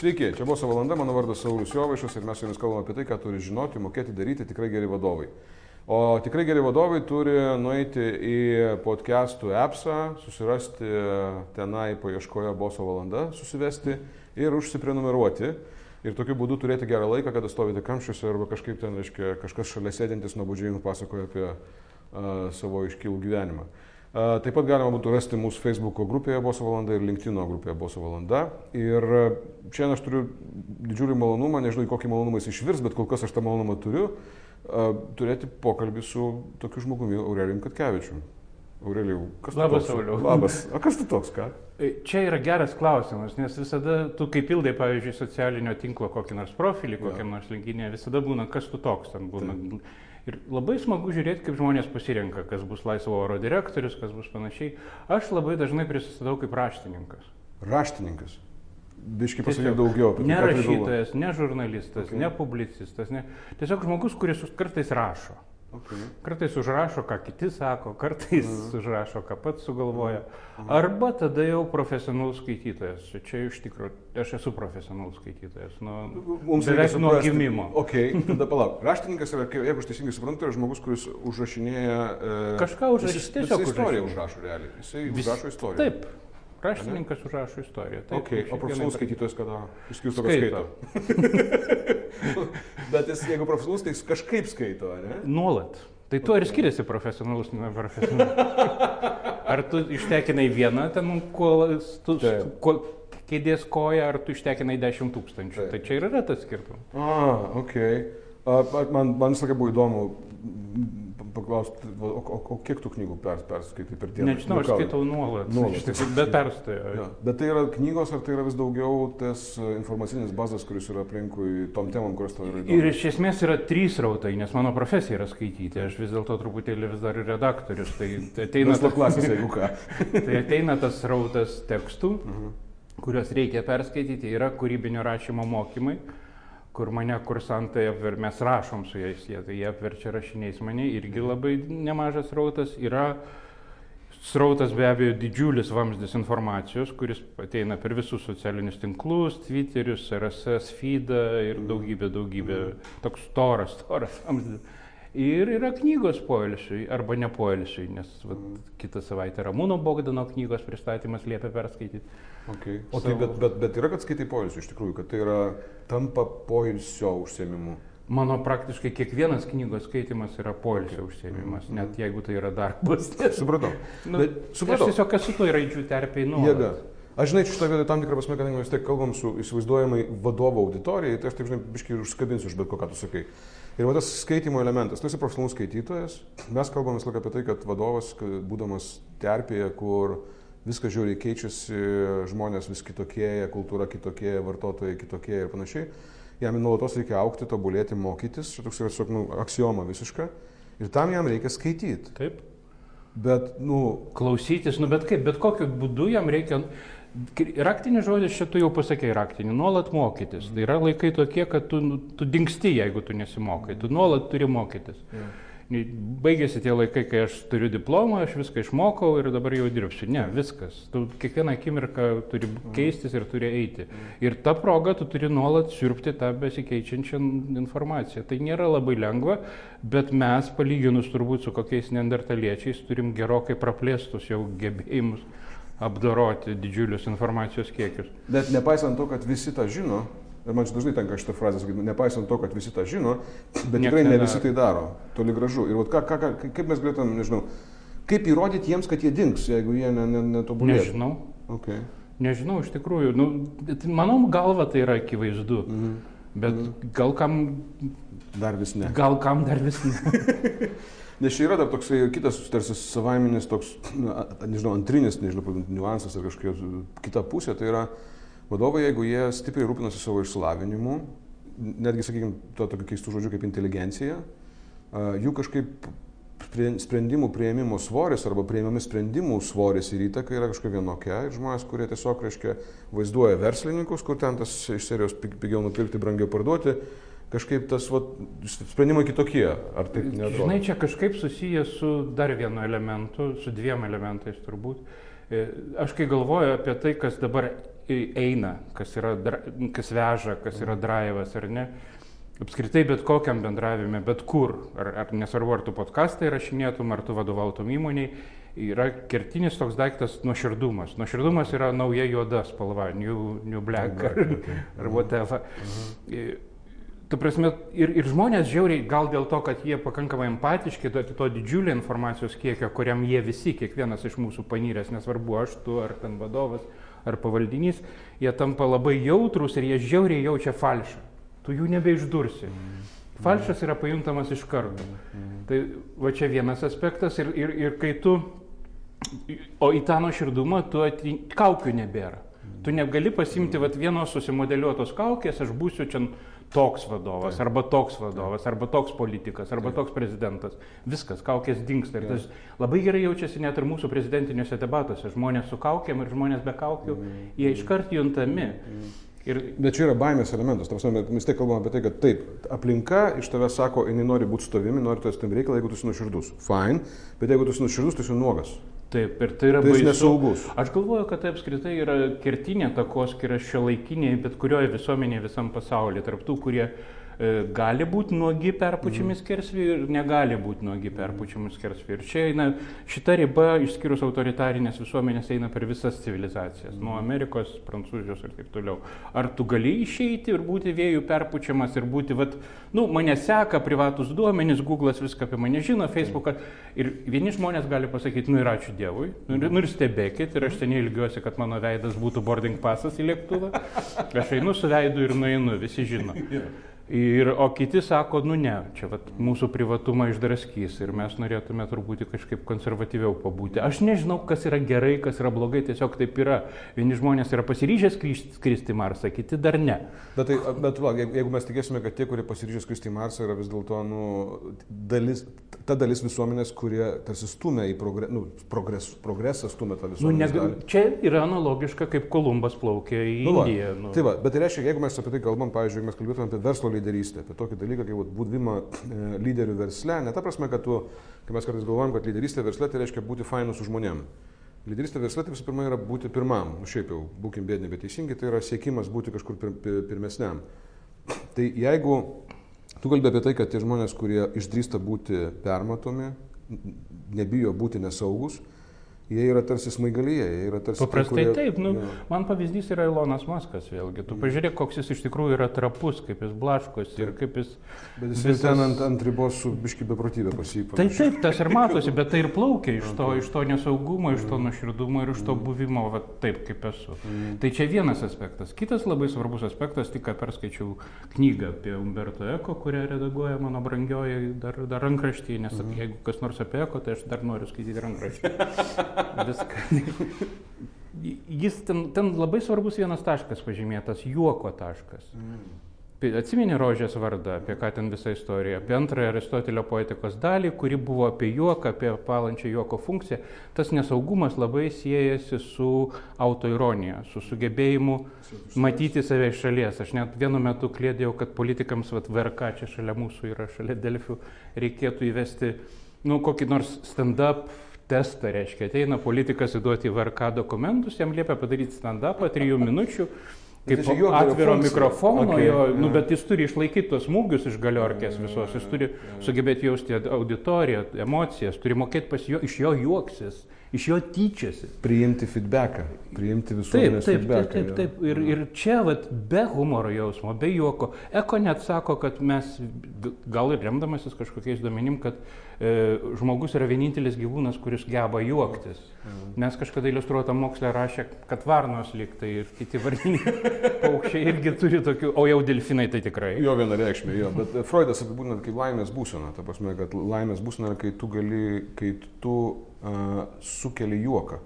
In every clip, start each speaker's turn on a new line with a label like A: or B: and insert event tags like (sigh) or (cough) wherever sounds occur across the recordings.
A: Sveiki, čia buvo savo valanda, mano vardas Saulis Jovaišas ir mes su jumis kalbame apie tai, ką turi žinoti, mokėti daryti tikrai geri vadovai. O tikrai geri vadovai turi nueiti į podcastų appsą, susirasti tenai paieškoje boso valanda, susivesti ir užsiprenumeruoti. Ir tokiu būdu turėti gerą laiką, kada stovite kamščiuose arba kažkaip ten, reiškia, kažkas šalia sėdintis nuobodžiai jums pasakoja apie uh, savo iškilų gyvenimą. Taip pat galima būtų rasti mūsų Facebook grupėje Boso valanda ir LinkedIn grupėje Boso valanda. Ir šiandien aš turiu didžiulį malonumą, nežinau, į kokį malonumą jis išvirs, bet kol kas aš tą malonumą turiu, turėti pokalbį su tokiu žmogumi Aurelijum Katkevičiu. Aurelijau, kas tu
B: Labas,
A: toks?
B: Sauliau.
A: Labas. O kas tu toks, ką?
B: Čia yra geras klausimas, nes visada tu kaip pildai, pavyzdžiui, socialinio tinklo kokį nors profilį, kokiam nors linkinė, visada būna, kas tu toks ten būna. Ir labai smagu žiūrėti, kaip žmonės pasirenka, kas bus laisvo oro direktorius, kas bus panašiai. Aš labai dažnai prisistatau kaip raštininkas.
A: Raštininkas. Biški pasakyk daugiau apie tai.
B: Ne rašytojas, ne žurnalistas,
A: okay.
B: ne publicistas, ne. Tiesiog žmogus, kuris kartais rašo.
A: Okay.
B: Kartais užrašo, ką kiti sako, kartais
A: Mhm.
B: užrašo, ką pats sugalvoja. Arba tada jau profesionalus skaitytojas. Čia iš tikrųjų, aš esu profesionalus skaitytojas. Nu,
A: Mums
B: beveik nuo gimimo.
A: Ok, (laughs) tada palauk. Raštininkas yra, jeigu aš teisingai suprantu, yra žmogus, kuris užrašinėja... E,
B: Kažką užrašys,
A: jis-
B: tiesiog
A: jisai istoriją užrašo realiai. Jisai
B: Vis-
A: užrašo istoriją.
B: Taip. Raštininkas užrašo istoriją. Taip,
A: Okay, o profesionalus skaitytojas kada? Išskyrus to, kad skaito. (laughs) Bet jis, jeigu profesionalus, tai jis kažkaip skaito, ne?
B: Nuolat. Tai tuo ir skiriasi profesionalus nuo profesionalus. (laughs) Ar tu ištekinai vieną ten kuo, tu, kuo, kėdės koją, ar tu ištekinai 10 tūkstančių. Tai čia ir yra tas skirtumas.
A: A, ok. A, man, man visą laiką buvo įdomu paklausti, o, o, o kiek tų knygų pers, perskaitai per dieną?
B: Nežinau,
A: Nu,
B: aš skaitau nuolat.
A: Nuolat.
B: Bet perstojo.
A: Jo. Bet tai yra knygos, ar tai yra vis daugiau tas e, informacinis bazas, kuris yra aplinkui tom temom, kurios tau yra
B: Ir
A: įdomios?
B: iš esmės yra trys rautai, nes mano profesija yra skaityti. Aš vis dėlto truputėlį vis dar ir redaktorius. Tai, ateina, tas,
A: klasės, (laughs)
B: tai ateina tas rautas tekstų,
A: Mhm.
B: kuriuos reikia perskaityti. Yra kūrybinio rašymo mokymai, kur mane kursantai apver, mes rašom su jais, jie, tai jie apverčia rašiniais mane, irgi labai nemažas rautas. Yra srautas be abejo didžiulis vamzdis informacijos, kuris ateina per visus socialinius tinklus, Twitterius, RSS, feedą ir daugybę, daugybę, toks storas, storas vamzdis. Ir yra knygos poilsiui, arba ne poilsiui, nes vat, kitą savaitę Ramūno Bogdano knygos pristatymas liepia perskaityti.
A: Okay. O tai bet, bet, bet yra, kad skaitai poilsio iš tikrųjų, kad tai yra tampa poilsio užsiemimu.
B: Mano praktiškai kiekvienas knygos skaitimas yra poilsio užsiemimas, net jeigu tai yra darbas. (laughs)
A: Supratau.
B: nu,
A: Bet
B: aš
A: supratau.
B: tiesiog esu toj raidžių
A: Jėga.
B: nuolat.
A: Aš žinai, šitą vietą tam tikrą prasme, kadangi mes tiek kalbam su įsivaizduojamai vadovo auditorijai, tai aš taip, žinai, biškai ir užskabinsiu iš bet ko, ką tu sakai. Ir va tas skaitimo elementas, tu esi profesionalus skaitytojas, mes kalbam visą laiką apie tai, kad vadovas, būdamas terpėje, kur viskas žiauriai keičiasi, žmonės vis kitokėja, kultūra kitokėja, vartotojai kitokėja ir panašiai, jam nuolatos reikia aukti, tobulėti, mokytis, čia toks yra tiesiog nu, aksioma visiška, ir tam jam reikia skaityti.
B: Taip.
A: Bet, nu,
B: Klausytis, nu bet kaip, bet kokiu būdu jam reikia. Raktinis žodis čia tu jau pasakėjai raktinį, nuolat mokytis. Tai yra laikai tokie, kad tu, nu, tu dinksti, jeigu tu nesimokai, tu nuolat turi mokytis. Baigėsi tie laikai, kai aš turiu diplomą, aš viską išmokau ir dabar jau dirbsiu. Ne, viskas. Tu kiekvieną akimirką turi keistis ir turi eiti. Ir ta proga tu turi nuolat siurbti tą besikeičiančią informaciją. Tai nėra labai lengva, bet mes, palyginus turbūt su kokiais neandertaliečiais, turim gerokai praplėstus jau gebėjimus apdoroti didžiulius informacijos kiekius.
A: Bet nepaisant to, kad visi tą žino, ir man dažnai tenka šitą frazę sakyti, nepaisant to, kad visi tą žino, bet
B: Nieks
A: tikrai ne visi tai daro, toli gražu. Ir ką, ką, ką, kaip mes galėtum, nežinau, kaip įrodyti jiems, kad jie dings, jeigu jie ne, ne, netobulės.
B: Nežinau.
A: Okay.
B: Nežinau, iš tikrųjų, nu, mano galva tai yra akivaizdu.
A: Mhm.
B: Bet gal kam,
A: Dar vis ne.
B: gal kam dar vis ne. (laughs)
A: Nes čia yra dar toksai kitas, tarsi savaiminis toks, na, nežinau, antrinis, nežinau, niuansas ar kažkokia kita pusė, tai yra vadovai, jeigu jie stipriai rūpinasi savo išsilavinimu, netgi, sakykime, to tokiu keistu žodžiu kaip inteligencija, jų kažkaip sprendimų prieimimo svoris arba prieimami sprendimų svoris ir įtaka yra kažkokia vienokia. Ir žmonės, kurie tiesiog, reiškia, vaizduoja verslininkus, kur ten tas iš serijos pig- pigiau nupirkti, brangiau parduoti, kažkaip tas vat, sprendimai kitokie. Ar taip neatrodo?
B: Žinai, čia kažkaip susijęs su dar vienu elementu, su dviem elementais turbūt. E, Aš kai galvoju apie tai, kas dabar eina, kas, yra, kas veža, kas yra drivas ar ne. Apskritai bet kokiam bendravime, bet kur, ar, ar nesvarbu, ar tu podcastą įrašinėtum, ar tu vadovautum įmoniai, yra kertinis toks daiktas nuoširdumas. Nuoširdumas yra nauja juoda spalva, new, new black ar, ar whatever. Mhm. Tu prasme, ir, ir žmonės žiauriai, gal dėl to, kad jie pakankamai empatiški, to, to didžiulio informacijos kiekio, kuriam jie visi, kiekvienas iš mūsų panyręs, nesvarbu aš, tu ar ten vadovas, ar pavaldinys, jie tampa labai jautrus ir jie žiauriai jaučia falšą. Tu jų nebeišdursi. Falšas yra pajuntamas iš karto. Tai va čia vienas aspektas ir, ir, ir kai tu, o į tą nuoširdumą tu ati, kaukių nebėra. Tu negali pasimti vat, vienos susimodeliuotos kaukės, aš būsiu čia toks vadovas, arba toks vadovas, arba toks politikas, arba toks prezidentas. Viskas, kaukės dinksta. Ir tas labai gerai jaučiasi net ir mūsų prezidentiniuose debatuose. Žmonės su kaukėm ir žmonės be kaukių, jie iškart juntami. Ir
A: Bet čia yra baimės elementas. Ta prasme, mes tik kalbame apie tai, kad taip, aplinka iš tavęs sako, jinai nori būti su tavimi, nori turėti tam reikalą, jeigu tu esi nuoširdus. Fine, bet jeigu tu esi nuoširdus, tu esi nuogas.
B: Taip, ir tai yra
A: Tai
B: baisu.
A: nesaugus.
B: Aš galvoju, kad tai apskritai yra kertinė takoskira šio laikiniai, bet kurioje visuomenėje visam pasaulyje, tarptų, kurie e, gali būti nuogi perpučiami skersvį ir negali būti nuogi perpučiami skersvį. Ir čia eina, šita riba, išskyrus autoritarinės visuomenės, eina per visas civilizacijas, nuo Amerikos, Prancūzijos ir taip toliau. Ar tu gali išeiti ir būti vėjų perpučiamas ir būti, vat, nu, mane seka privatus duomenys, Google'as viską apie mane žino, Facebookas. Ir vieni žmonės gali pasakyti, nu ir ačiū Dievui, nu ir, nu ir stebėkit, ir aš seniai ilgiuosi, kad mano veidas būtų boarding pasas į lėktuvą. Aš einu su veidu ir nueinu, visi žino. (laughs) Ir, o kiti sako, nu ne, čia vat, mūsų privatumą išdraskys ir mes norėtume turbūt kažkaip konservatyviau pabūti. Aš nežinau, kas yra gerai, kas yra blogai, tiesiog taip yra. Vieni žmonės yra pasiryžę skristi, į Marsą, kiti dar ne.
A: Bet, tai, bet va, jeigu mes tikėsime, kad tie, kurie pasiryžę skristi į Marsą, yra vis dėlto nu, dalis, ta dalis visuomenės, kurie tarsi stumia į progre, nu, progres, progresą, stumia tą
B: Nu,
A: visuomenę.
B: nega, čia yra analogiška, kaip Kolumbas plaukė į
A: Nu.
B: Indiją. Nu.
A: Tai va, bet tai reiškia, jeigu mes apie tai kalbam, pavyzdžiui, mes kalbėtume apie verslo lyderystę, apie tokį dalyką kaip vat buvimą (clears throat) e, lyderių versle, ne ta prasme, kad tu, kai mes kartais galvojam, kad lyderystė versle tai reiškia būti fainu su žmonėm. Lyderystė versle tai visų pirma yra būti pirmam, nu šiaip jau, būkim bėdini, bet teisingai, tai yra siekimas būti kažkur pir, pir, pirmesniam. (clears throat) Tai jeigu tu kalbė apie tai, kad tie žmonės, kurie išdrįsta būti permatomi, nebijo būti nesaugus, jie yra tarsi smaigalyje, jie yra tarsi...
B: Paprastai
A: kurie-
B: taip, nu,
A: Jo.
B: man pavyzdys yra Ilonas Maskas vėlgi. Tu pažiūrėk, koks jis iš tikrųjų yra trapus, kaip jis blaškosi ir kaip jis...
A: Bet jis
B: visas-
A: ten ant, ant ribos su biški beprotybė pasipūtė.
B: Tai taip, tas ir matosi, bet tai ir plaukia iš to, iš to nesaugumo, iš to nuoširdumo ir iš to buvimo, va, taip kaip esu. Tai čia vienas aspektas. Kitas labai svarbus aspektas, tik ką perskaičiau knygą apie Umberto Eko, kurią redaguoja mano brangioji dar, dar rankraštį, nes mm. jeigu kas nors apie Eko, tai aš dar noriu skaityti rankraštį. (laughs) Viską. Jis ten, ten labai svarbus vienas taškas pažymėtas, juoko taškas. Pi- Atsimeni rožės vardą, apie ką ten visa istorija, apie antrąją Aristotelio poetikos dalį, kuri buvo apie juoką, apie palančią juoko funkciją. Tas nesaugumas labai siejasi su autoironija, su sugebėjimu matyti save iš šalies. Aš net vienu metu klėdėjau, kad politikams, vat, VRK čia šalia mūsų yra, šalia Delfių, reikėtų įvesti, nu, kokį nors stand-up testą, reiškia, ateina politikas įduoti VRK dokumentus, jam liepia padaryti stand-upą trijų minučių. Kaip atviro mikrofono,
A: Okay,
B: jo, nu,
A: jo.
B: bet jis turi išlaikyti tos smūgius iš galiorkės visos, jis turi sugebėti jausti auditoriją, emocijas, turi mokėti pas jo, iš jo juoksis, iš jo tyčiasi.
A: Priimti feedbacką, priimti
B: Taip,
A: visuomenės
B: taip, taip,
A: feedbacką.
B: taip,
A: jo.
B: taip. Ir, ir čia vat, be humoro jausmo, be juoko. Eko net sako, kad mes, gal ir remdamasis kažkokiais duomenim, kad e, žmogus yra vienintelis gyvūnas, kuris geba juoktis. Nes kažkada iliustruotą mokslę rašė, kad varnos liktai ir kiti varniniai (laughs) paukščiai irgi turi tokių, o jau delfinai tai tikrai.
A: Jo vienareikšmė, jo, bet Freudas apibūdina kaip laimės būsena, ta prasme, kad laimės būsena yra, kai tu gali, kai tu uh, sukeli juoką,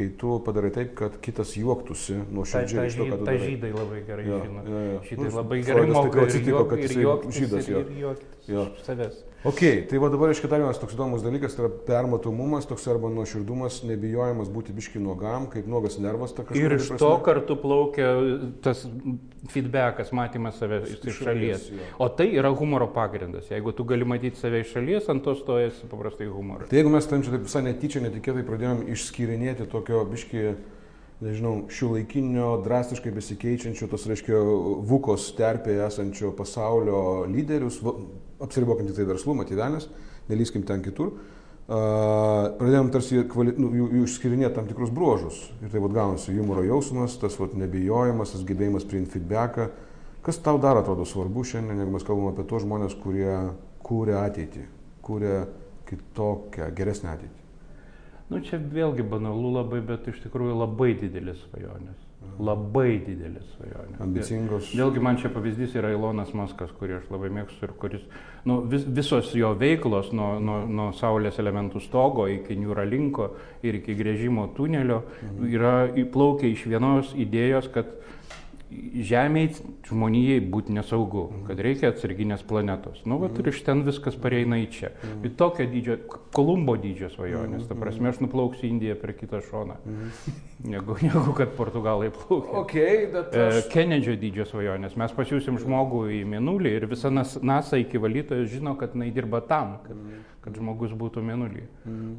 A: kai tu padarai taip, kad kitas juoktųsi nuo
B: Ta, ta,
A: širdžiai to, ką
B: žy,
A: tu
B: ta žydai labai gerai
A: Jo,
B: žino.
A: jo, jo.
B: Žydai
A: Nu,
B: labai gerai moka ir,
A: atsitiko, kad
B: juoktis,
A: žydas,
B: ir,
A: jo.
B: ir juoktis iš savęs.
A: Ok, tai va dabar reiškia dar vienas toks įdomus dalykas, tai yra permatomumas, toks arba nuoširdumas, nebijojimas būti biški nuogam, kaip nuogas nervas. ta
B: Ir iš to kartu plaukia tas feedbackas, matymas savęs iš
A: Iš
B: šalies.
A: šalies.
B: O tai yra humoro pagrindas. Jeigu tu gali matyti save iš šalies, ant to stojasi paprastai humoras.
A: Tai jeigu mes tam čia taip visai netyčia, netikėtai pradėjom išskyrinėti tokio biški nežinau, šiuolaikinio, drastiškai besikeičiančio, tos reiškia, Vukos terpėje esančio pasaulio lyderius, apsiribokim tik tai verslumą, tyvenės, nelyskim ten kitur, uh, pradėjom tarsi kvali, nu, jų, jų išskirinėti tam tikrus bruožus. Ir tai vad gaunasi humoro jausmas, tas vat, nebijojimas, tas gebėjimas priimti feedbacką. Kas tau dar atrodo svarbu šiandien, jeigu mes kalbame apie tos žmonės, kurie kūrė ateitį, kūrė kitokią, geresnę ateitį?
B: Nu, čia vėlgi banalu labai, bet iš tikrųjų labai didelis svajonės. Labai didelis svajonės.
A: Ambicingos.
B: Vėlgi man čia pavyzdys yra Ilonas Maskas, kurį aš labai mėgstu ir kuris, nu, vis, visos jo veiklos nuo, nuo, nuo Saulės elementų stogo iki Neuralinko ir iki grėžimo tunelio mhm. yra įplaukę iš vienos idėjos, kad Žemėje žmonijai būti nesaugu, kad reikia atsarginės planetos. Nu, va, ir iš ten viskas pareina į čia. Mm. Ir tokio dydžio, Kolumbo dydžio svajonės. Ta prasme, aš nuplauksiu į Indiją per kitą šoną, (laughs) negu, negu kad portugalai plaukia.
A: Okay, aš...
B: Kenedžio dydžio svajonės. Mes pasiūsim žmogų į Mėnulį ir visa NASA iki valytojo žino, kad jinai dirba tam, kad, kad žmogus būtų Mėnulį. Mm.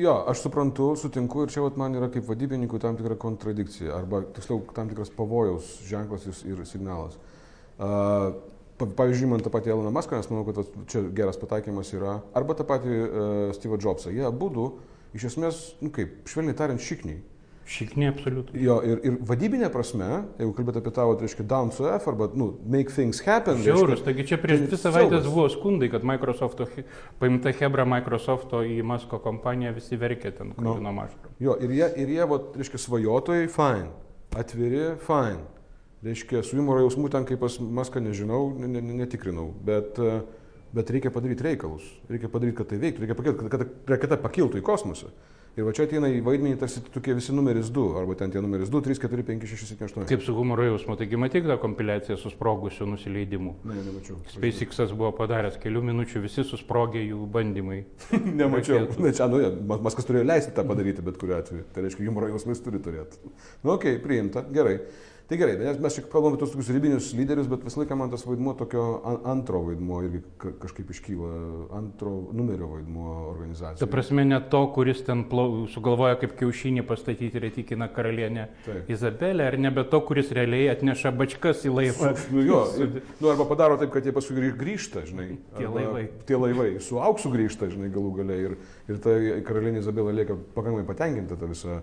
A: Jo, aš suprantu, sutinku ir čia vat, man yra kaip vadybininkų tam tikra kontradikcija, arba tiksliau tam tikras pavojaus ženklas ir signalas. Uh, Pavyzdžiui, man tą patį Eloną Maską, nes manau, kad čia geras pataikymas yra, arba tą patį uh, Steve Jobsą. Jie abu, iš esmės, nu kaip, švelniai tariant, šikniai.
B: Šiknė absoliučiai.
A: Jo, ir, ir vadybinė prasme, jeigu kalbėt apie tavo, tai reiškia, down to F arba, nu, make things happen.
B: Žiaurus, taigi čia prieš dvi savaitės buvo skundai, kad Microsoft, paimta Hebra Microsofto į Masko kompaniją, visi verkė ten, kur no. aš.
A: Jo, ir jie, ir jie, va, reiškia, svajotojai, fine, atviri, fine. Reiškia, su humoro jausmu ten, kaip pas Maską, nežinau, netikrinau, bet, bet reikia padaryti reikalus, reikia padaryti, kad tai veiktų, reikia kad, kad, kad raketa pakiltų į kosmosą. Ir va čia ateina į vaidmenį tarsi tokie visi numeris 2, arba ten tie numeris 2, 3, 4, 5, 6, 7, 8.
B: Kaip su humoro jausmu, taigi matyk tą kompiliaciją su sprogusiu nusileidimu.
A: Ne, nemačiau.
B: SpaceX'as buvo padaręs kelių minučių, visi susprogė jų bandymai. (laughs)
A: nemačiau. Na, čia, nu, Maskas turėjo leisti tą padaryti bet kuriu atveju. Tai reiškia, humoro jausmais turi turėti. Nu, okei, okay, priimta, gerai. Tai gerai, mes, mes čia kalbame apie tos tokius ribinius lyderius, bet visą laiką man tas vaidmuo tokio antro vaidmuo irgi kažkaip iškyla, antro numerio vaidmuo organizacijoje.
B: Ta prasme, ne to, kuris ten plau, sugalvoja kaip kiaušinį pastatyti ir įtikina karalienę. Izabelę, ar nebe to, kuris realiai atneša bačkas į laivą. (laughs)
A: Nu, jo, ir, nu, arba padaro taip, kad jie paskui grįžta, žinai.
B: Tie laivai.
A: Tie laivai, su auksu grįžta, žinai, galų gale. Ir, ir ta karalienė Izabelė lieka pakankamai patenkinta tą visą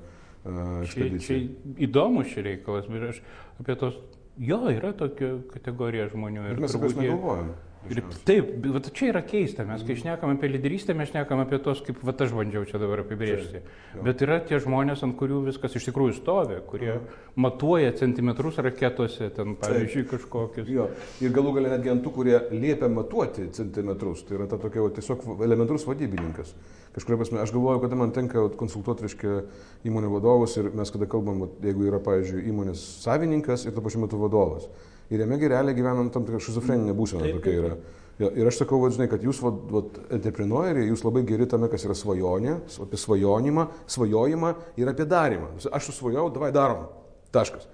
A: ekspedicija.
B: Čia, čia įdomus šis reikalas, bet aš apie tos, jo, yra tokia kategorija žmonių.
A: Ir mes apie jas negalvojame.
B: Ir taip, bet čia yra keista, mes kai šnekam apie lyderystę, mes šnekam apie tos, kaip va, aš bandžiau čia dabar apibriežti. Čia, bet yra tie žmonės, ant kurių viskas iš tikrųjų stovi, kurie Aha. matuoja centimetrus raketose, ten pavyzdžiui taip. kažkokius.
A: Jo. Ir galų galę netgi ant tų, kurie liepia matuoti centimetrus, tai yra ta tokia va, tiesiog elementarus vadybininkas. Kažkuria prasme, aš galvoju, kada man tenka konsultuoti, reiškia, įmonių vadovus ir mes kada kalbam, jeigu yra, pavyzdžiui, įmonės savininkas ir tuo pačiu metu vadovas ir jame realiai gyvenant tam tikrą šizofreninę būseną tokia yra. Ja, ir aš sakau, va, žinai, kad jūs, entreprenoriai, jūs labai geri tame, kas yra svajonė, apie svajonimą, svajojimą ir apie darimą. Aš susvajojau, davai darom. Taškas.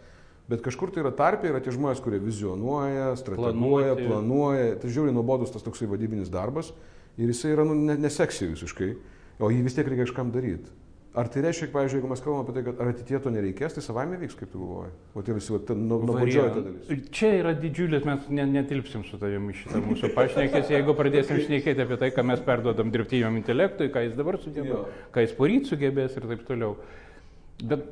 A: Bet kažkur tai yra tarpė, yra tie žmonės, kurie vizionuoja, strateguoja, planuoja. Tai žiūri nuobodus tas toksai vadybinis darbas ir jisai yra nu, neseksy visiškai, o jį vis tiek reikia kažkam daryti. Ar tai reiškia, pavyzdžiui, jeigu mes kalbame apie tai, kad ar ateitie to nereikės, tai savaime vyks, kaip tu galvoji? O tai visi, nu, nuobodžioji ta dalis.
B: Čia yra didžiulis, mes ne, netilpsim su tavimi šitą mūsų pašnekės, jeigu pradėsim (laughs) šnekėti apie tai, ką mes perduodam dirbtiniam intelektui, ką jis dabar sugeba, ką jis poryt sugebės ir taip toliau. Bet,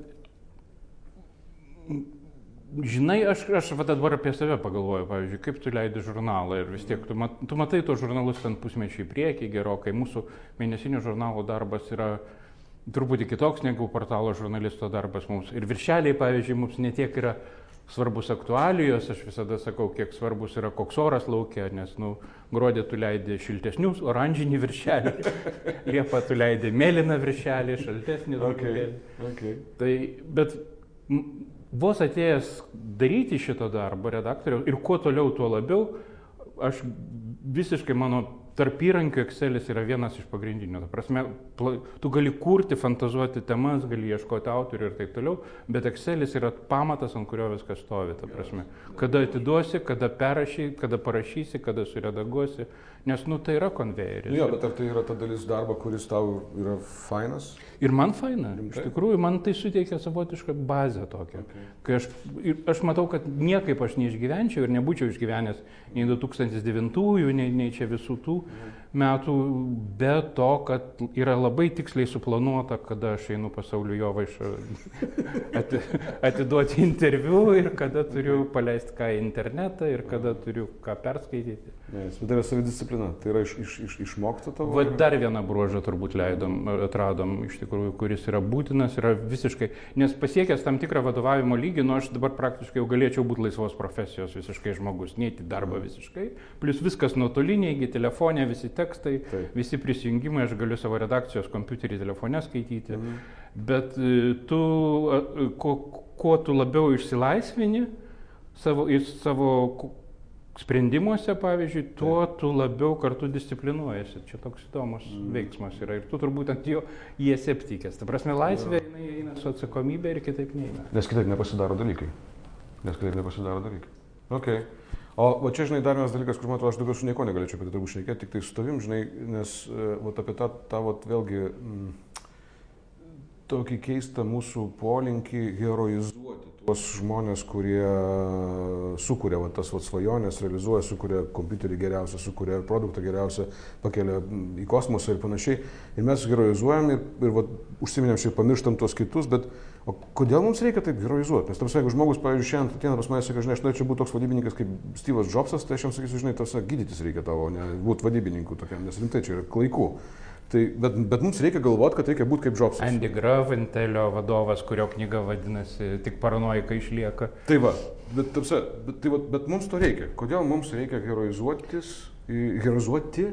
B: žinai, aš, aš va dabar apie save pagalvoju, pavyzdžiui, kaip tu leidi žurnalą ir vis tiek tu, mat, tu matai tos žurnalus ten pusmečiai priekį gerokai, mūsų mėnesinio žurnalo darbas yra truputį kitoks negu portalo žurnalisto darbas mums. Ir viršeliai, pavyzdžiui, mums netiek yra svarbus aktualijos, aš visada sakau, kiek svarbus yra koks oras laukia, nes, nu, gruodį tu leidai šiltesnius, oranžinį viršelį, (laughs) liepą tu leidai mėlyną viršelį, šaltesnį.
A: Okay. Okay.
B: Tai, bet vos atėjęs daryti šito darbo redaktoriaus ir kuo toliau, tuo labiau, aš visiškai mano tarp įrankių Excelis yra vienas iš pagrindinių. Ta prasme, tu gali kurti, fantazuoti temas, gali ieškoti autorių ir taip toliau, bet Excelis yra pamatas, ant kurio viskas stovi. Ta prasme, kada atiduosi, kada perrašy, kada parašysi, kada suredaguosi Nes, nu, tai yra konvejeris.
A: Nu jo, bet ar tai yra ta dalis darbo, kuris tau yra fainas?
B: Ir man faina.
A: Rimtai?
B: Iš tikrųjų, man tai suteikia savotišką bazę tokią.
A: Okay.
B: Kai aš, aš matau, kad niekaip aš neišgyvenčiau ir nebūčiau išgyvenęs nei 2009-ųjų, nei, nei čia visų tų metų, be to, kad yra labai tiksliai suplanuota, kada aš einu pasaulio jo vaišą ati, atiduoti interviu ir kada turiu paleisti ką į internetą ir kada turiu ką perskaityti.
A: Nes, tai yra savidisciplina, tai yra iš, iš, iš, išmokta tavo.
B: Va dar vieną bruožą turbūt leidom, atradom iš tikrųjų, kuris yra būtinas, yra visiškai, nes pasiekęs tam tikrą vadovavimo lygį, nu aš dabar praktiškai jau galėčiau būti laisvos profesijos visiškai žmogus, neiti darbą visiškai, plus viskas nuotoliniai, telefonė, visi tekstai,
A: Taip.
B: visi prisijungimai, aš galiu savo redakcijos kompiuterį telefone skaityti,
A: Mhm.
B: bet e, tu, a, kuo, kuo tu labiau išsilaisvini savo, savo sprendimuose, pavyzdžiui, tuo tu labiau kartu disciplinuojasi. Čia toks įdomus
A: Mhm.
B: veiksmas yra. Ir tu turbūt ant jo jie septikės. Ta prasme, laisvė jinai eina su atsakomybė ir kitaip neina.
A: Nes kitaip nepasidaro dalykai. Nes kitaip nepasidaro dalykai. Ok. O va čia, žinai, dar vienas dalykas, kur man atrodo, aš daugiau su nieko negalėčiau apie tai turbūt šnekėti, tik tai su tavim, žinai, nes e, vat, apie tą, vat, vėlgi mm, tokį keistą mūsų polinkį heroizuoti tuos žmonės, kurie sukuria va, tas va, svajonės, realizuoja, sukuria kompiuterį geriausią, sukuria produktą geriausią, pakelia į kosmosą ir panašiai. Ir mes heroizuojam ir, ir va, užsiminėm šiaip pamirštam tuos kitus, bet o kodėl mums reikia taip heroizuoti? Nes, tarsi, jeigu žmogus, pavyzdžiui, šiandien ateina pas mane ir sako, žinai, aš norėčiau būti toks vadybininkas kaip Steve'as Jobsas, tai aš jam sakysiu, žinai, tas gydytis reikia tavo, ne būti vadybininku tokiam, nes rimtai čia yra klaiku. Tai, bet, bet mums reikia galvoti, kad reikia būti kaip Jobsas.
B: Andy Grove, Intelio vadovas, kurio knyga vadinasi Tik paranoika išlieka.
A: Tai va, bet, tapsa, bet, tai va, bet mums to reikia. Kodėl mums reikia heroizuotis, heroizuoti?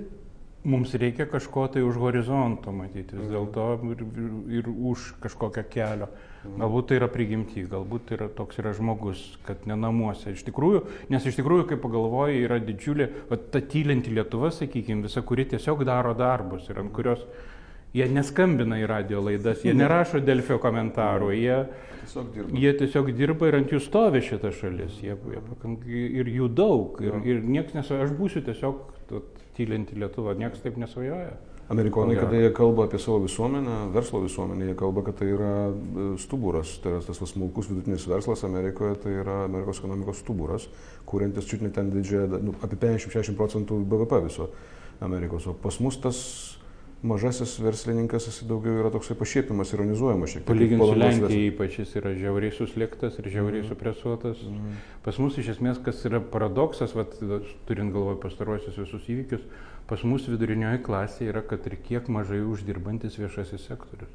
B: Mums reikia kažko tai už horizonto matyti, vis dėlto ir, ir, ir už kažkokio kelio. Galbūt tai yra prigimti, galbūt tai yra toks yra žmogus, kad ne namuose. Iš tikrųjų, nes iš tikrųjų, kai pagalvoji, yra didžiulė, va, ta tylinti Lietuva, sakykime, visa, kuri tiesiog daro darbus ir ant kurios jie neskambina į radio laidas, jie nerašo Delfio komentarų, jie,
A: Tiesiog dirba.
B: jie tiesiog dirba ir ant jų stovi šita šalis, jie, jie ir jų daug, ir, ir niekas nesvajoja, aš būsiu tiesiog tylinti Lietuva, niekas taip nesvajoja.
A: Amerikonai, kada jie kalba apie savo visuomenę, verslo visuomenę, jie kalba, kad tai yra e, stuburas, tai yra tas smulkus vidutinis verslas Amerikoje, tai yra Amerikos ekonomikos stuburas, kuriantis čiut ne ten didžiąją, nu, apie 50-60 procentų BVP viso Amerikos. O pas mus tas mažasis verslininkas, jis daugiau yra toksai pašiepimas, ironizuojamas šiek tiek.
B: Palyginti su Lenkija ypač jis yra žiauriai suslėgtas ir žiauriai
A: Mhm.
B: supresuotas. Pas mus iš esmės, kas yra paradoksas, vat, turint galvoje pastaruosius visus įvykius, pas mus vidurinioji klasė yra, kad ir kiek mažai uždirbantis viešasis sektorius.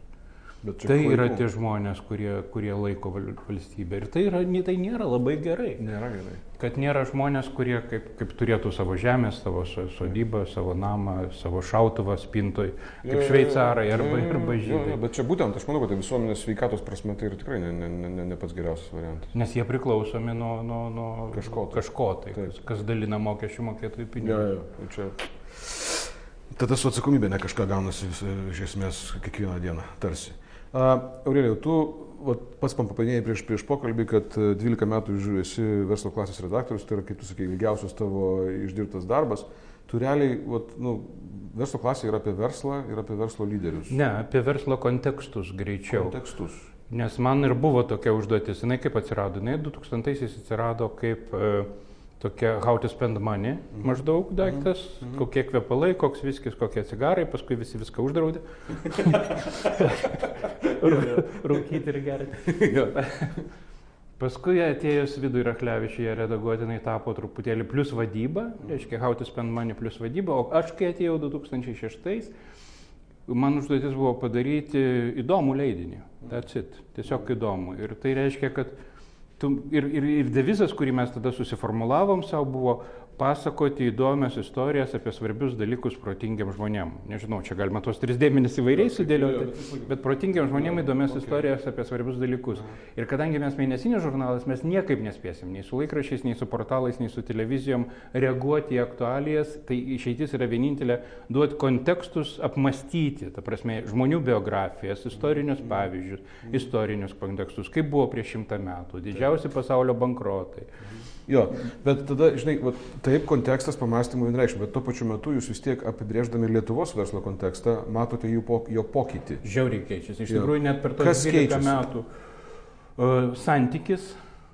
B: Tai yra
A: klaiku.
B: tie žmonės, kurie, kurie laiko val- valstybę. Ir tai, yra, tai nėra labai gerai.
A: Nėra gerai.
B: Kad nėra žmonės, kurie kaip, kaip turėtų savo žemę, savo so- sodybą, savo namą, savo šautuvą spintoj, kaip
A: jo,
B: šveicarai arba,
A: jo, jo,
B: arba žydai.
A: Bet čia būtent, aš manau, kad tai visuomenės sveikatos prasme tai yra tikrai ne, ne, ne, ne, pats geriausias variantas.
B: Nes jie priklausomi nuo, nuo, nuo
A: Kažko tai.
B: kažko tai
A: Taip.
B: kas, kas dalina mokesčių mokėtojų
A: Jo,
B: pinigus.
A: jo, tai čia. Tada su atsakomybė ne kažką gaunasi iš esmės kiekvieną dieną, tarsi. Aurelijau, tu vat, pats man papaminėjai prieš, prieš pokalbį, kad e, 12 metų žiūrėjai, esi verslo klasės redaktorius, tai yra, kaip tu sakai, ilgiausias tavo išdirbtas darbas. Tu realiai, vat, nu, verslo klasė yra apie verslą ir apie verslo lyderius.
B: Ne, apie verslo kontekstus greičiau.
A: Kontekstus.
B: Nes man ir buvo tokia užduotis, jinai kaip atsirado, jinai 2000-aisiais atsirado kaip e, tokia how to spend money maždaug daiktas, kokie kvepalai, koks viskis, kokie cigarai, paskui visi viską uždraudė. (laughs) Rū- Rūkyti ir gerti. (laughs) Paskui atėjus vidui Rachlevičiui ją redaguoti, jinai tapo truputėlį plus vadyba, reiškia how to spend money plus vadyba, o aš kai atėjau 2006, man užduotis buvo padaryti įdomų leidinį. That's it. Tiesiog įdomu. Ir tai reiškia, kad tu, ir, ir, ir devizas, kurį mes tada susiformulavom savo, buvo pasakoti įdomias istorijas apie svarbius dalykus protingiam žmonėm. Nežinau, čia galima tuos tris dėmenis įvairiai sudėlioti, bet protingiam žmonėm įdomias istorijas apie svarbius dalykus. Ir kadangi mes mėnesinės žurnalas, mes niekaip nespėsim, nei su laikrašiais, nei su portalais, nei su televizijom reaguoti į aktualijas, tai išeitis yra vienintelė duoti kontekstus, apmastyti, ta prasme, žmonių biografijas, istorinius pavyzdžius, istorinius kontekstus, kaip buvo prieš šimtą metų, didžiausi pasaulio bankrotai.
A: Jo, bet tada, žinai, va, taip kontekstas pamastymų vienreikšmė, bet tuo pačiu metu jūs vis tiek apibrėždami Lietuvos verslo kontekstą matote po, jo pokytį.
B: Žiauriai keičiasi. Iš tikrųjų, net per tos
A: Kas
B: 12
A: keičiasi?
B: metų uh, santykis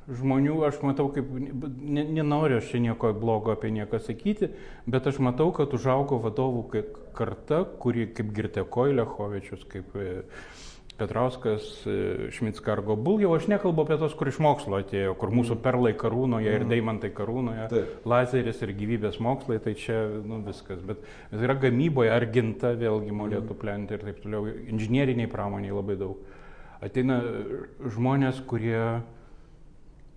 B: žmonių, aš matau, kaip, ne, nenoriu aš čia nieko blogo apie nieką sakyti, bet aš matau, kad užaugo vadovų karta, kuri kaip Girte Koilechovičius, kaip e, Petrauskas, e, Šmitskargo Bul, jau aš nekalbu apie tos, kur iš mokslo atėjo, kur mūsų perlai karūnoje ir deimantai karūnoje,
A: Taip.
B: lazeris ir gyvybės mokslai, tai čia nu, viskas. Bet bet yra gamyboje, arginta, vėlgi molėtų plenti ir taip toliau, inžinieriniai pramoniai labai daug. Ateina žmonės, kurie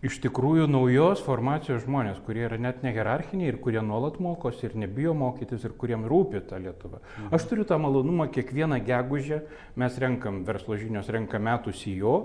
B: iš tikrųjų naujos formacijos žmonės, kurie yra net nehierarchiniai ir kurie nuolat mokosi ir nebijo mokytis ir kuriem rūpi ta Lietuva. Aš turiu tą malonumą, kiekvieną gegužę mes renkam, verslo žinios renka metų CEO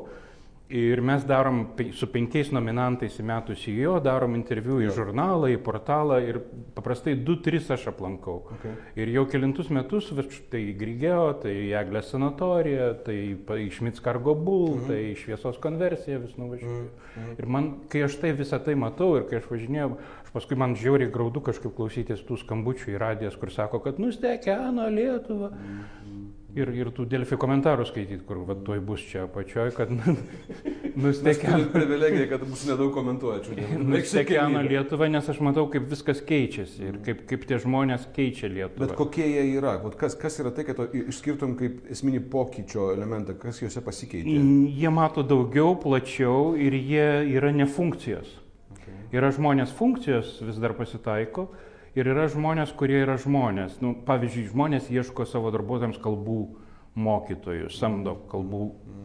B: ir mes darom su penkiais nominantais į metų CEO, darom interviu į žurnalą, į portalą ir paprastai 2-3 aš aplankau.
A: Okay.
B: Ir jau kelintus metus, tai Grigeo, tai Eglės sanatorija, tai pa- į Šmitskargo Bull, mhm. tai į Šviesos konversiją vis nuvažiuoju. Mhm. Ir man, kai aš tai visą tai matau ir kai aš važinėjau, aš paskui man žiauriai graudu kažkaip klausytis tų skambučių į radijas, kur sako, kad nustekeno Lietuva. Ir, ir tų Delfi komentarų skaityti, kur va tuoj bus čia apačioj, kad (laughs) nustekeno.
A: privilegija, kad mūsų nedaug komentuoja. (laughs)
B: Nustekeno Lietuva, nes aš matau, kaip viskas keičiasi ir kaip, kaip tie žmonės keičia Lietuvą.
A: Bet kokie jie yra? Vat Kas, kas yra tai, kad to išskirtum kaip esminį pokyčio elementą, kas juose pasikeitė?
B: Jie mato daugiau, plačiau ir jie yra ne funkcijos.
A: Okay.
B: Yra žmonės funkcijos vis dar pasitaiko ir yra žmonės, kurie yra žmonės. Nu, pavyzdžiui, žmonės ieško savo darbuotojams kalbų mokytojų, samdo kalbų,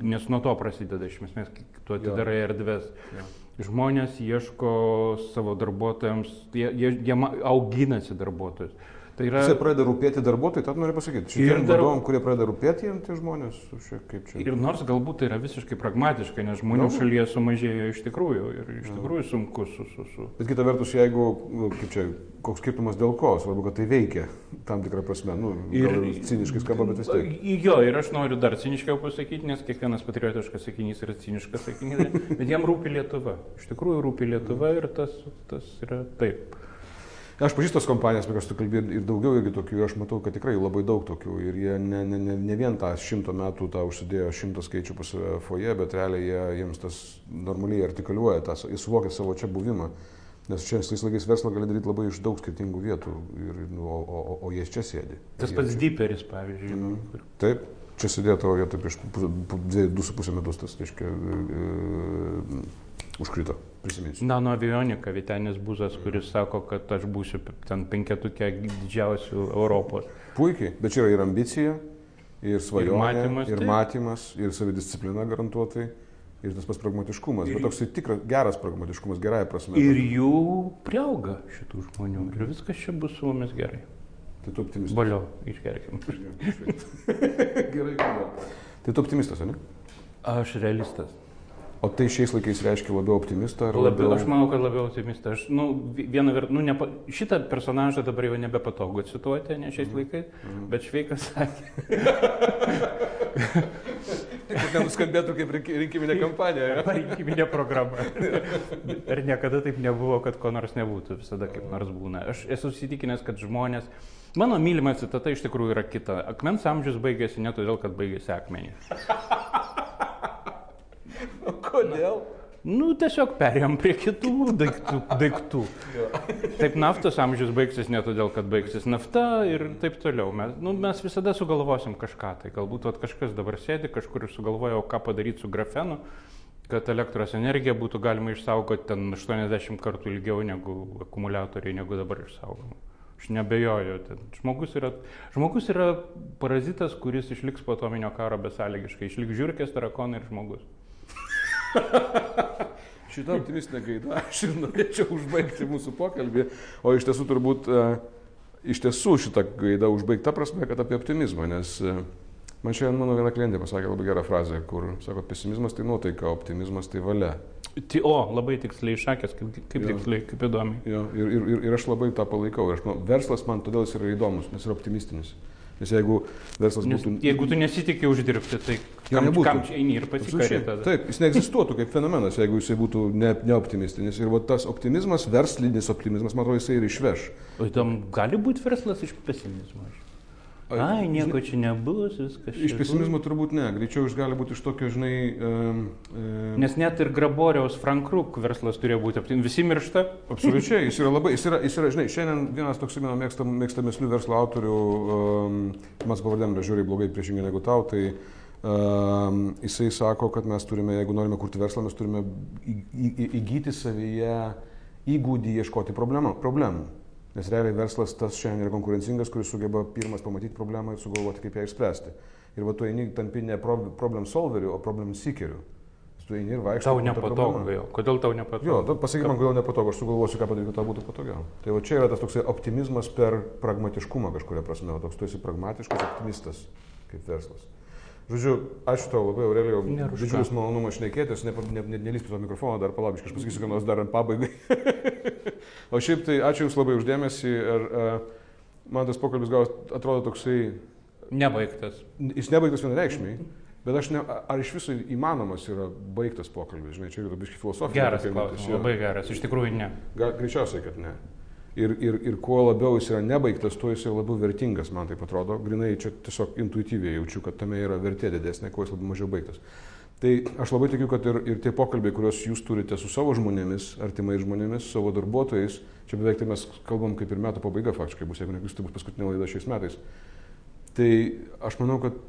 B: nes nuo to prasideda iš esmės, tu atidarai erdves.
A: Jo.
B: Žmonės ieško savo darbuotojams, jie, jie, jie auginasi darbuotojus. Tai yra,
A: Jisai pradeda rūpėti darbuotojai, tad noriu pasakyti. Šitiem
B: dar-
A: vadovam, kurie pradeda rūpėti, jiems tie žmonės, čia kaip čia.
B: ir nors galbūt tai yra visiškai pragmatiška, nes žmonių
A: Galbūt.
B: šalyje sumažėjo iš tikrųjų ir iš tikrųjų sunku su... su, su.
A: Bet kita vertus, jeigu, nu, kaip čia, koks skirtumas dėl ko, svarbu, kad tai veikia tam tikrą prasme, nu,
B: ir
A: ciniškai skamba, bet vis tiek.
B: Jo, ir aš noriu dar ciniškiau pasakyti, nes kiekvienas patriotiškas sakinys yra ciniškas sakinys, bet jam rūpi Lietuva. Iš tikrųjų rūpi Lietuva ir tas, tas yra taip.
A: Aš pažįstu tas kompanijas, kurias tu kalbėjai, ir daugiau irgi tokių, ir aš matau, kad tikrai labai daug tokių. Ir jie ne, ne, ne, ne vien tą šimto metų tą užsidėjo šimtą skaičių pas foje, bet realiai jie, jiems tas normaliai artikuliuoja, tas, jie suvokia savo čia buvimą. Nes čia tais laikais verslą gali daryti labai iš daug skirtingų vietų, ir, nu, o, o, o, o jie čia sėdi.
B: Tas
A: Jie
B: pats Dyperis, pavyzdžiui. nu, kur-
A: Taip, čia sėdėjo tavo vietoje prieš pu- pu- dvie- du su pusę metus, tas, reiškia, e, e, užkrito, prisiminsiu.
B: Nano avionika, Vitenis Buzas, kuris sako, kad aš būsiu ten penketukė didžiausių Europos.
A: Puikiai, bet čia yra ir ambicija, ir svajonė,
B: matymas,
A: ir matymas, ir savidisciplina garantuotai, ir tas pats pragmatiškumas.
B: Ir-
A: Bet toks tikras, geras pragmatiškumas, gerąją prasme.
B: Ir jų priauga šitų žmonių. Ir viskas čia bus su mumis gerai.
A: Tai tu optimistas.
B: Balio, išgerkim. (laughs)
A: Gerai, gerai. Tai tu optimistas, ne?
B: Aš realistas.
A: O tai šiais laikais reiškia labiau optimistą ar
B: Labiau,
A: labiau...
B: aš manau, kad labiau optimistas. Aš, nu, vi- viena vertus, nu, nepa, šitą personažą dabar jau nebepatogu cituoti, ne šiais laikais, bet Šveikas sakė, (laughs)
A: Kad nenuskambėtų kaip rinki- rinkiminė kampanija. ja? (laughs)
B: rinkiminė programa. Ir niekada taip nebuvo, kad ko nors nebūtų, visada kaip nors būna. Aš esu įsitikinęs, kad žmonės, mano mylima citata iš tikrųjų yra kita. Akmens amžius baigėsi ne todėl, kad baigėsi akmenys.
A: O (laughs) kodėl?
B: Nu, tiesiog perėjom prie kitų daiktų. daiktų. Taip naftos amžius baigsis ne todėl, kad baigsis nafta ir taip toliau. Mes, nu, mes visada sugalvosim kažką. Tai galbūt vat, kažkas dabar sėdi kažkur ir sugalvoja, o ką padaryti su grafenu, kad elektros energiją būtų galima išsaugoti ten 80 kartų ilgiau negu akumuliatoriai, negu dabar išsaugoma. Aš nebejoju. Žmogus, yra, žmogus yra parazitas, kuris išliks po atominio karo besąlygiškai. Išliks žiūrkės, tarakonai ir žmogus. (laughs)
A: Šitą optimistinę gaidą aš ir norėčiau užbaigti mūsų pokalbį, o iš tiesų turbūt, e, iš tiesų šitą gaidą užbaigta prasme, kad apie optimizmą, nes e, man šiandien mano viena klientė pasakė labai gerą frazę, kur sako, pesimizmas tai nuotaika, optimizmas tai valia.
B: Ti- O, labai tiksliai išakęs, kaip, kaip
A: Jo.
B: tiksliai, kaip įdomi.
A: Jo, ir, ir, ir, aš labai tą palaikau. Aš, manau, verslas man todėl jis yra įdomus, nes yra optimistinis. Nes jeigu verslas
B: Nes
A: būtų...
B: jeigu tu nesitikė uždirbti, tai kam,
A: nebūtų.
B: kam čia eini ir
A: Absoliučiai.
B: tada.
A: Taip, jis neegzistuotų kaip fenomenas, jeigu jisai būtų ne, neoptimistinis. Ir va, tas optimizmas, verslinis optimizmas, man atrodo, jisai ir išveš.
B: O tam gali būti verslas iš pesimizmo. Ai, nieko čia nebus, viskas.
A: Iš pesimizmo turbūt ne, greičiau jis gali būti iš tokio, žinai... Um, um,
B: Nes net ir Graboriaus Frank Kruk verslas turėjo būti. Visi miršta.
A: Absoliučiai, jis yra labai, jis yra, jis yra žinai, šiandien vienas toks mano mėgstam, mėgstamesnių verslo autorių, mas pavardėm yra žiūriai blogai priešingai negu tau, tai um, jisai sako, kad mes turime, jeigu norime kurti verslą, mes turime įgyti savyje įgūdį ieškoti problemų. problemų. Nes realiai verslas tas šiandien yra konkurencingas, kuris sugeba pirmas pamatyti problemą ir sugalvoti, kaip ją išspręsti. Ir va tu eini tampi ne prob- problem solveriu, o problem seekeriu. Tu eini ir vaikštai.
B: Tau nepatogu. Jo. Kodėl tau nepatogu?
A: Jo, pasakyk man, kodėl nepatogu, aš sugalvosiu, ką padaryti, kad tau būtų patogiau. Tai va čia yra tas toksai optimizmas per pragmatiškumą kažkuria prasme, o toks tu esi pragmatiškas optimistas kaip verslas. Žodžiu, ačiū tau labai,
B: Ne, ką.
A: didžiulis malonumas šnekėtis, ne, ne, ne, prie to mikrofono, dar palauk, aš pasakysiu, ką nors dar ant pabaigai. (laughs) o šiaip tai ačiū Jums labai uždėmesį ir uh, man tas pokalbis gal atrodo toksai,
B: Nebaigtas.
A: jis nebaigtas vienareikšmiai. Bet aš ne, ar iš viso įmanomas yra baigtas pokalbis, žinai, čia yra biški filosofija.
B: Geras klausimas, labai geras. Iš tikrųjų ne.
A: Gal, greičiausiai, kad ne. Ir, ir, ir kuo labiau jis yra nebaigtas, tuo jis yra labiau vertingas, man tai atrodo. Grinai čia tiesiog intuityviai jaučiu, kad tame yra vertė didesnė, kuo jis labiau mažiau baigtas. Tai aš labai tikiu, kad ir, ir tie pokalbiai, kuriuos jūs turite su savo žmonėmis, artimais žmonėmis, savo darbuotojais, čia beveik tai mes kalbam kaip ir metų pabaiga faktiškai bus, jeigu neklystu, tai bus paskutinė laida šiais metais. Tai aš manau, kad,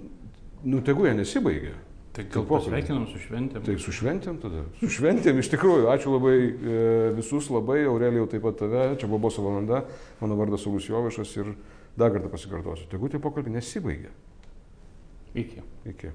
A: nu, tegu jie nesibaigia.
B: Tai
A: Tie
B: gal pasveikinam su šventėm.
A: Tai su šventėm tada. Su šventėm iš tikrųjų. Ačiū labai e, visus, labai, Aurelijau taip pat tave. Čia buvo Boso valanda, mano vardas Saugus Jovišas ir dar kartą pasikartosiu. Tegu tie pokalbiai nesibaigia.
B: Iki.
A: Iki.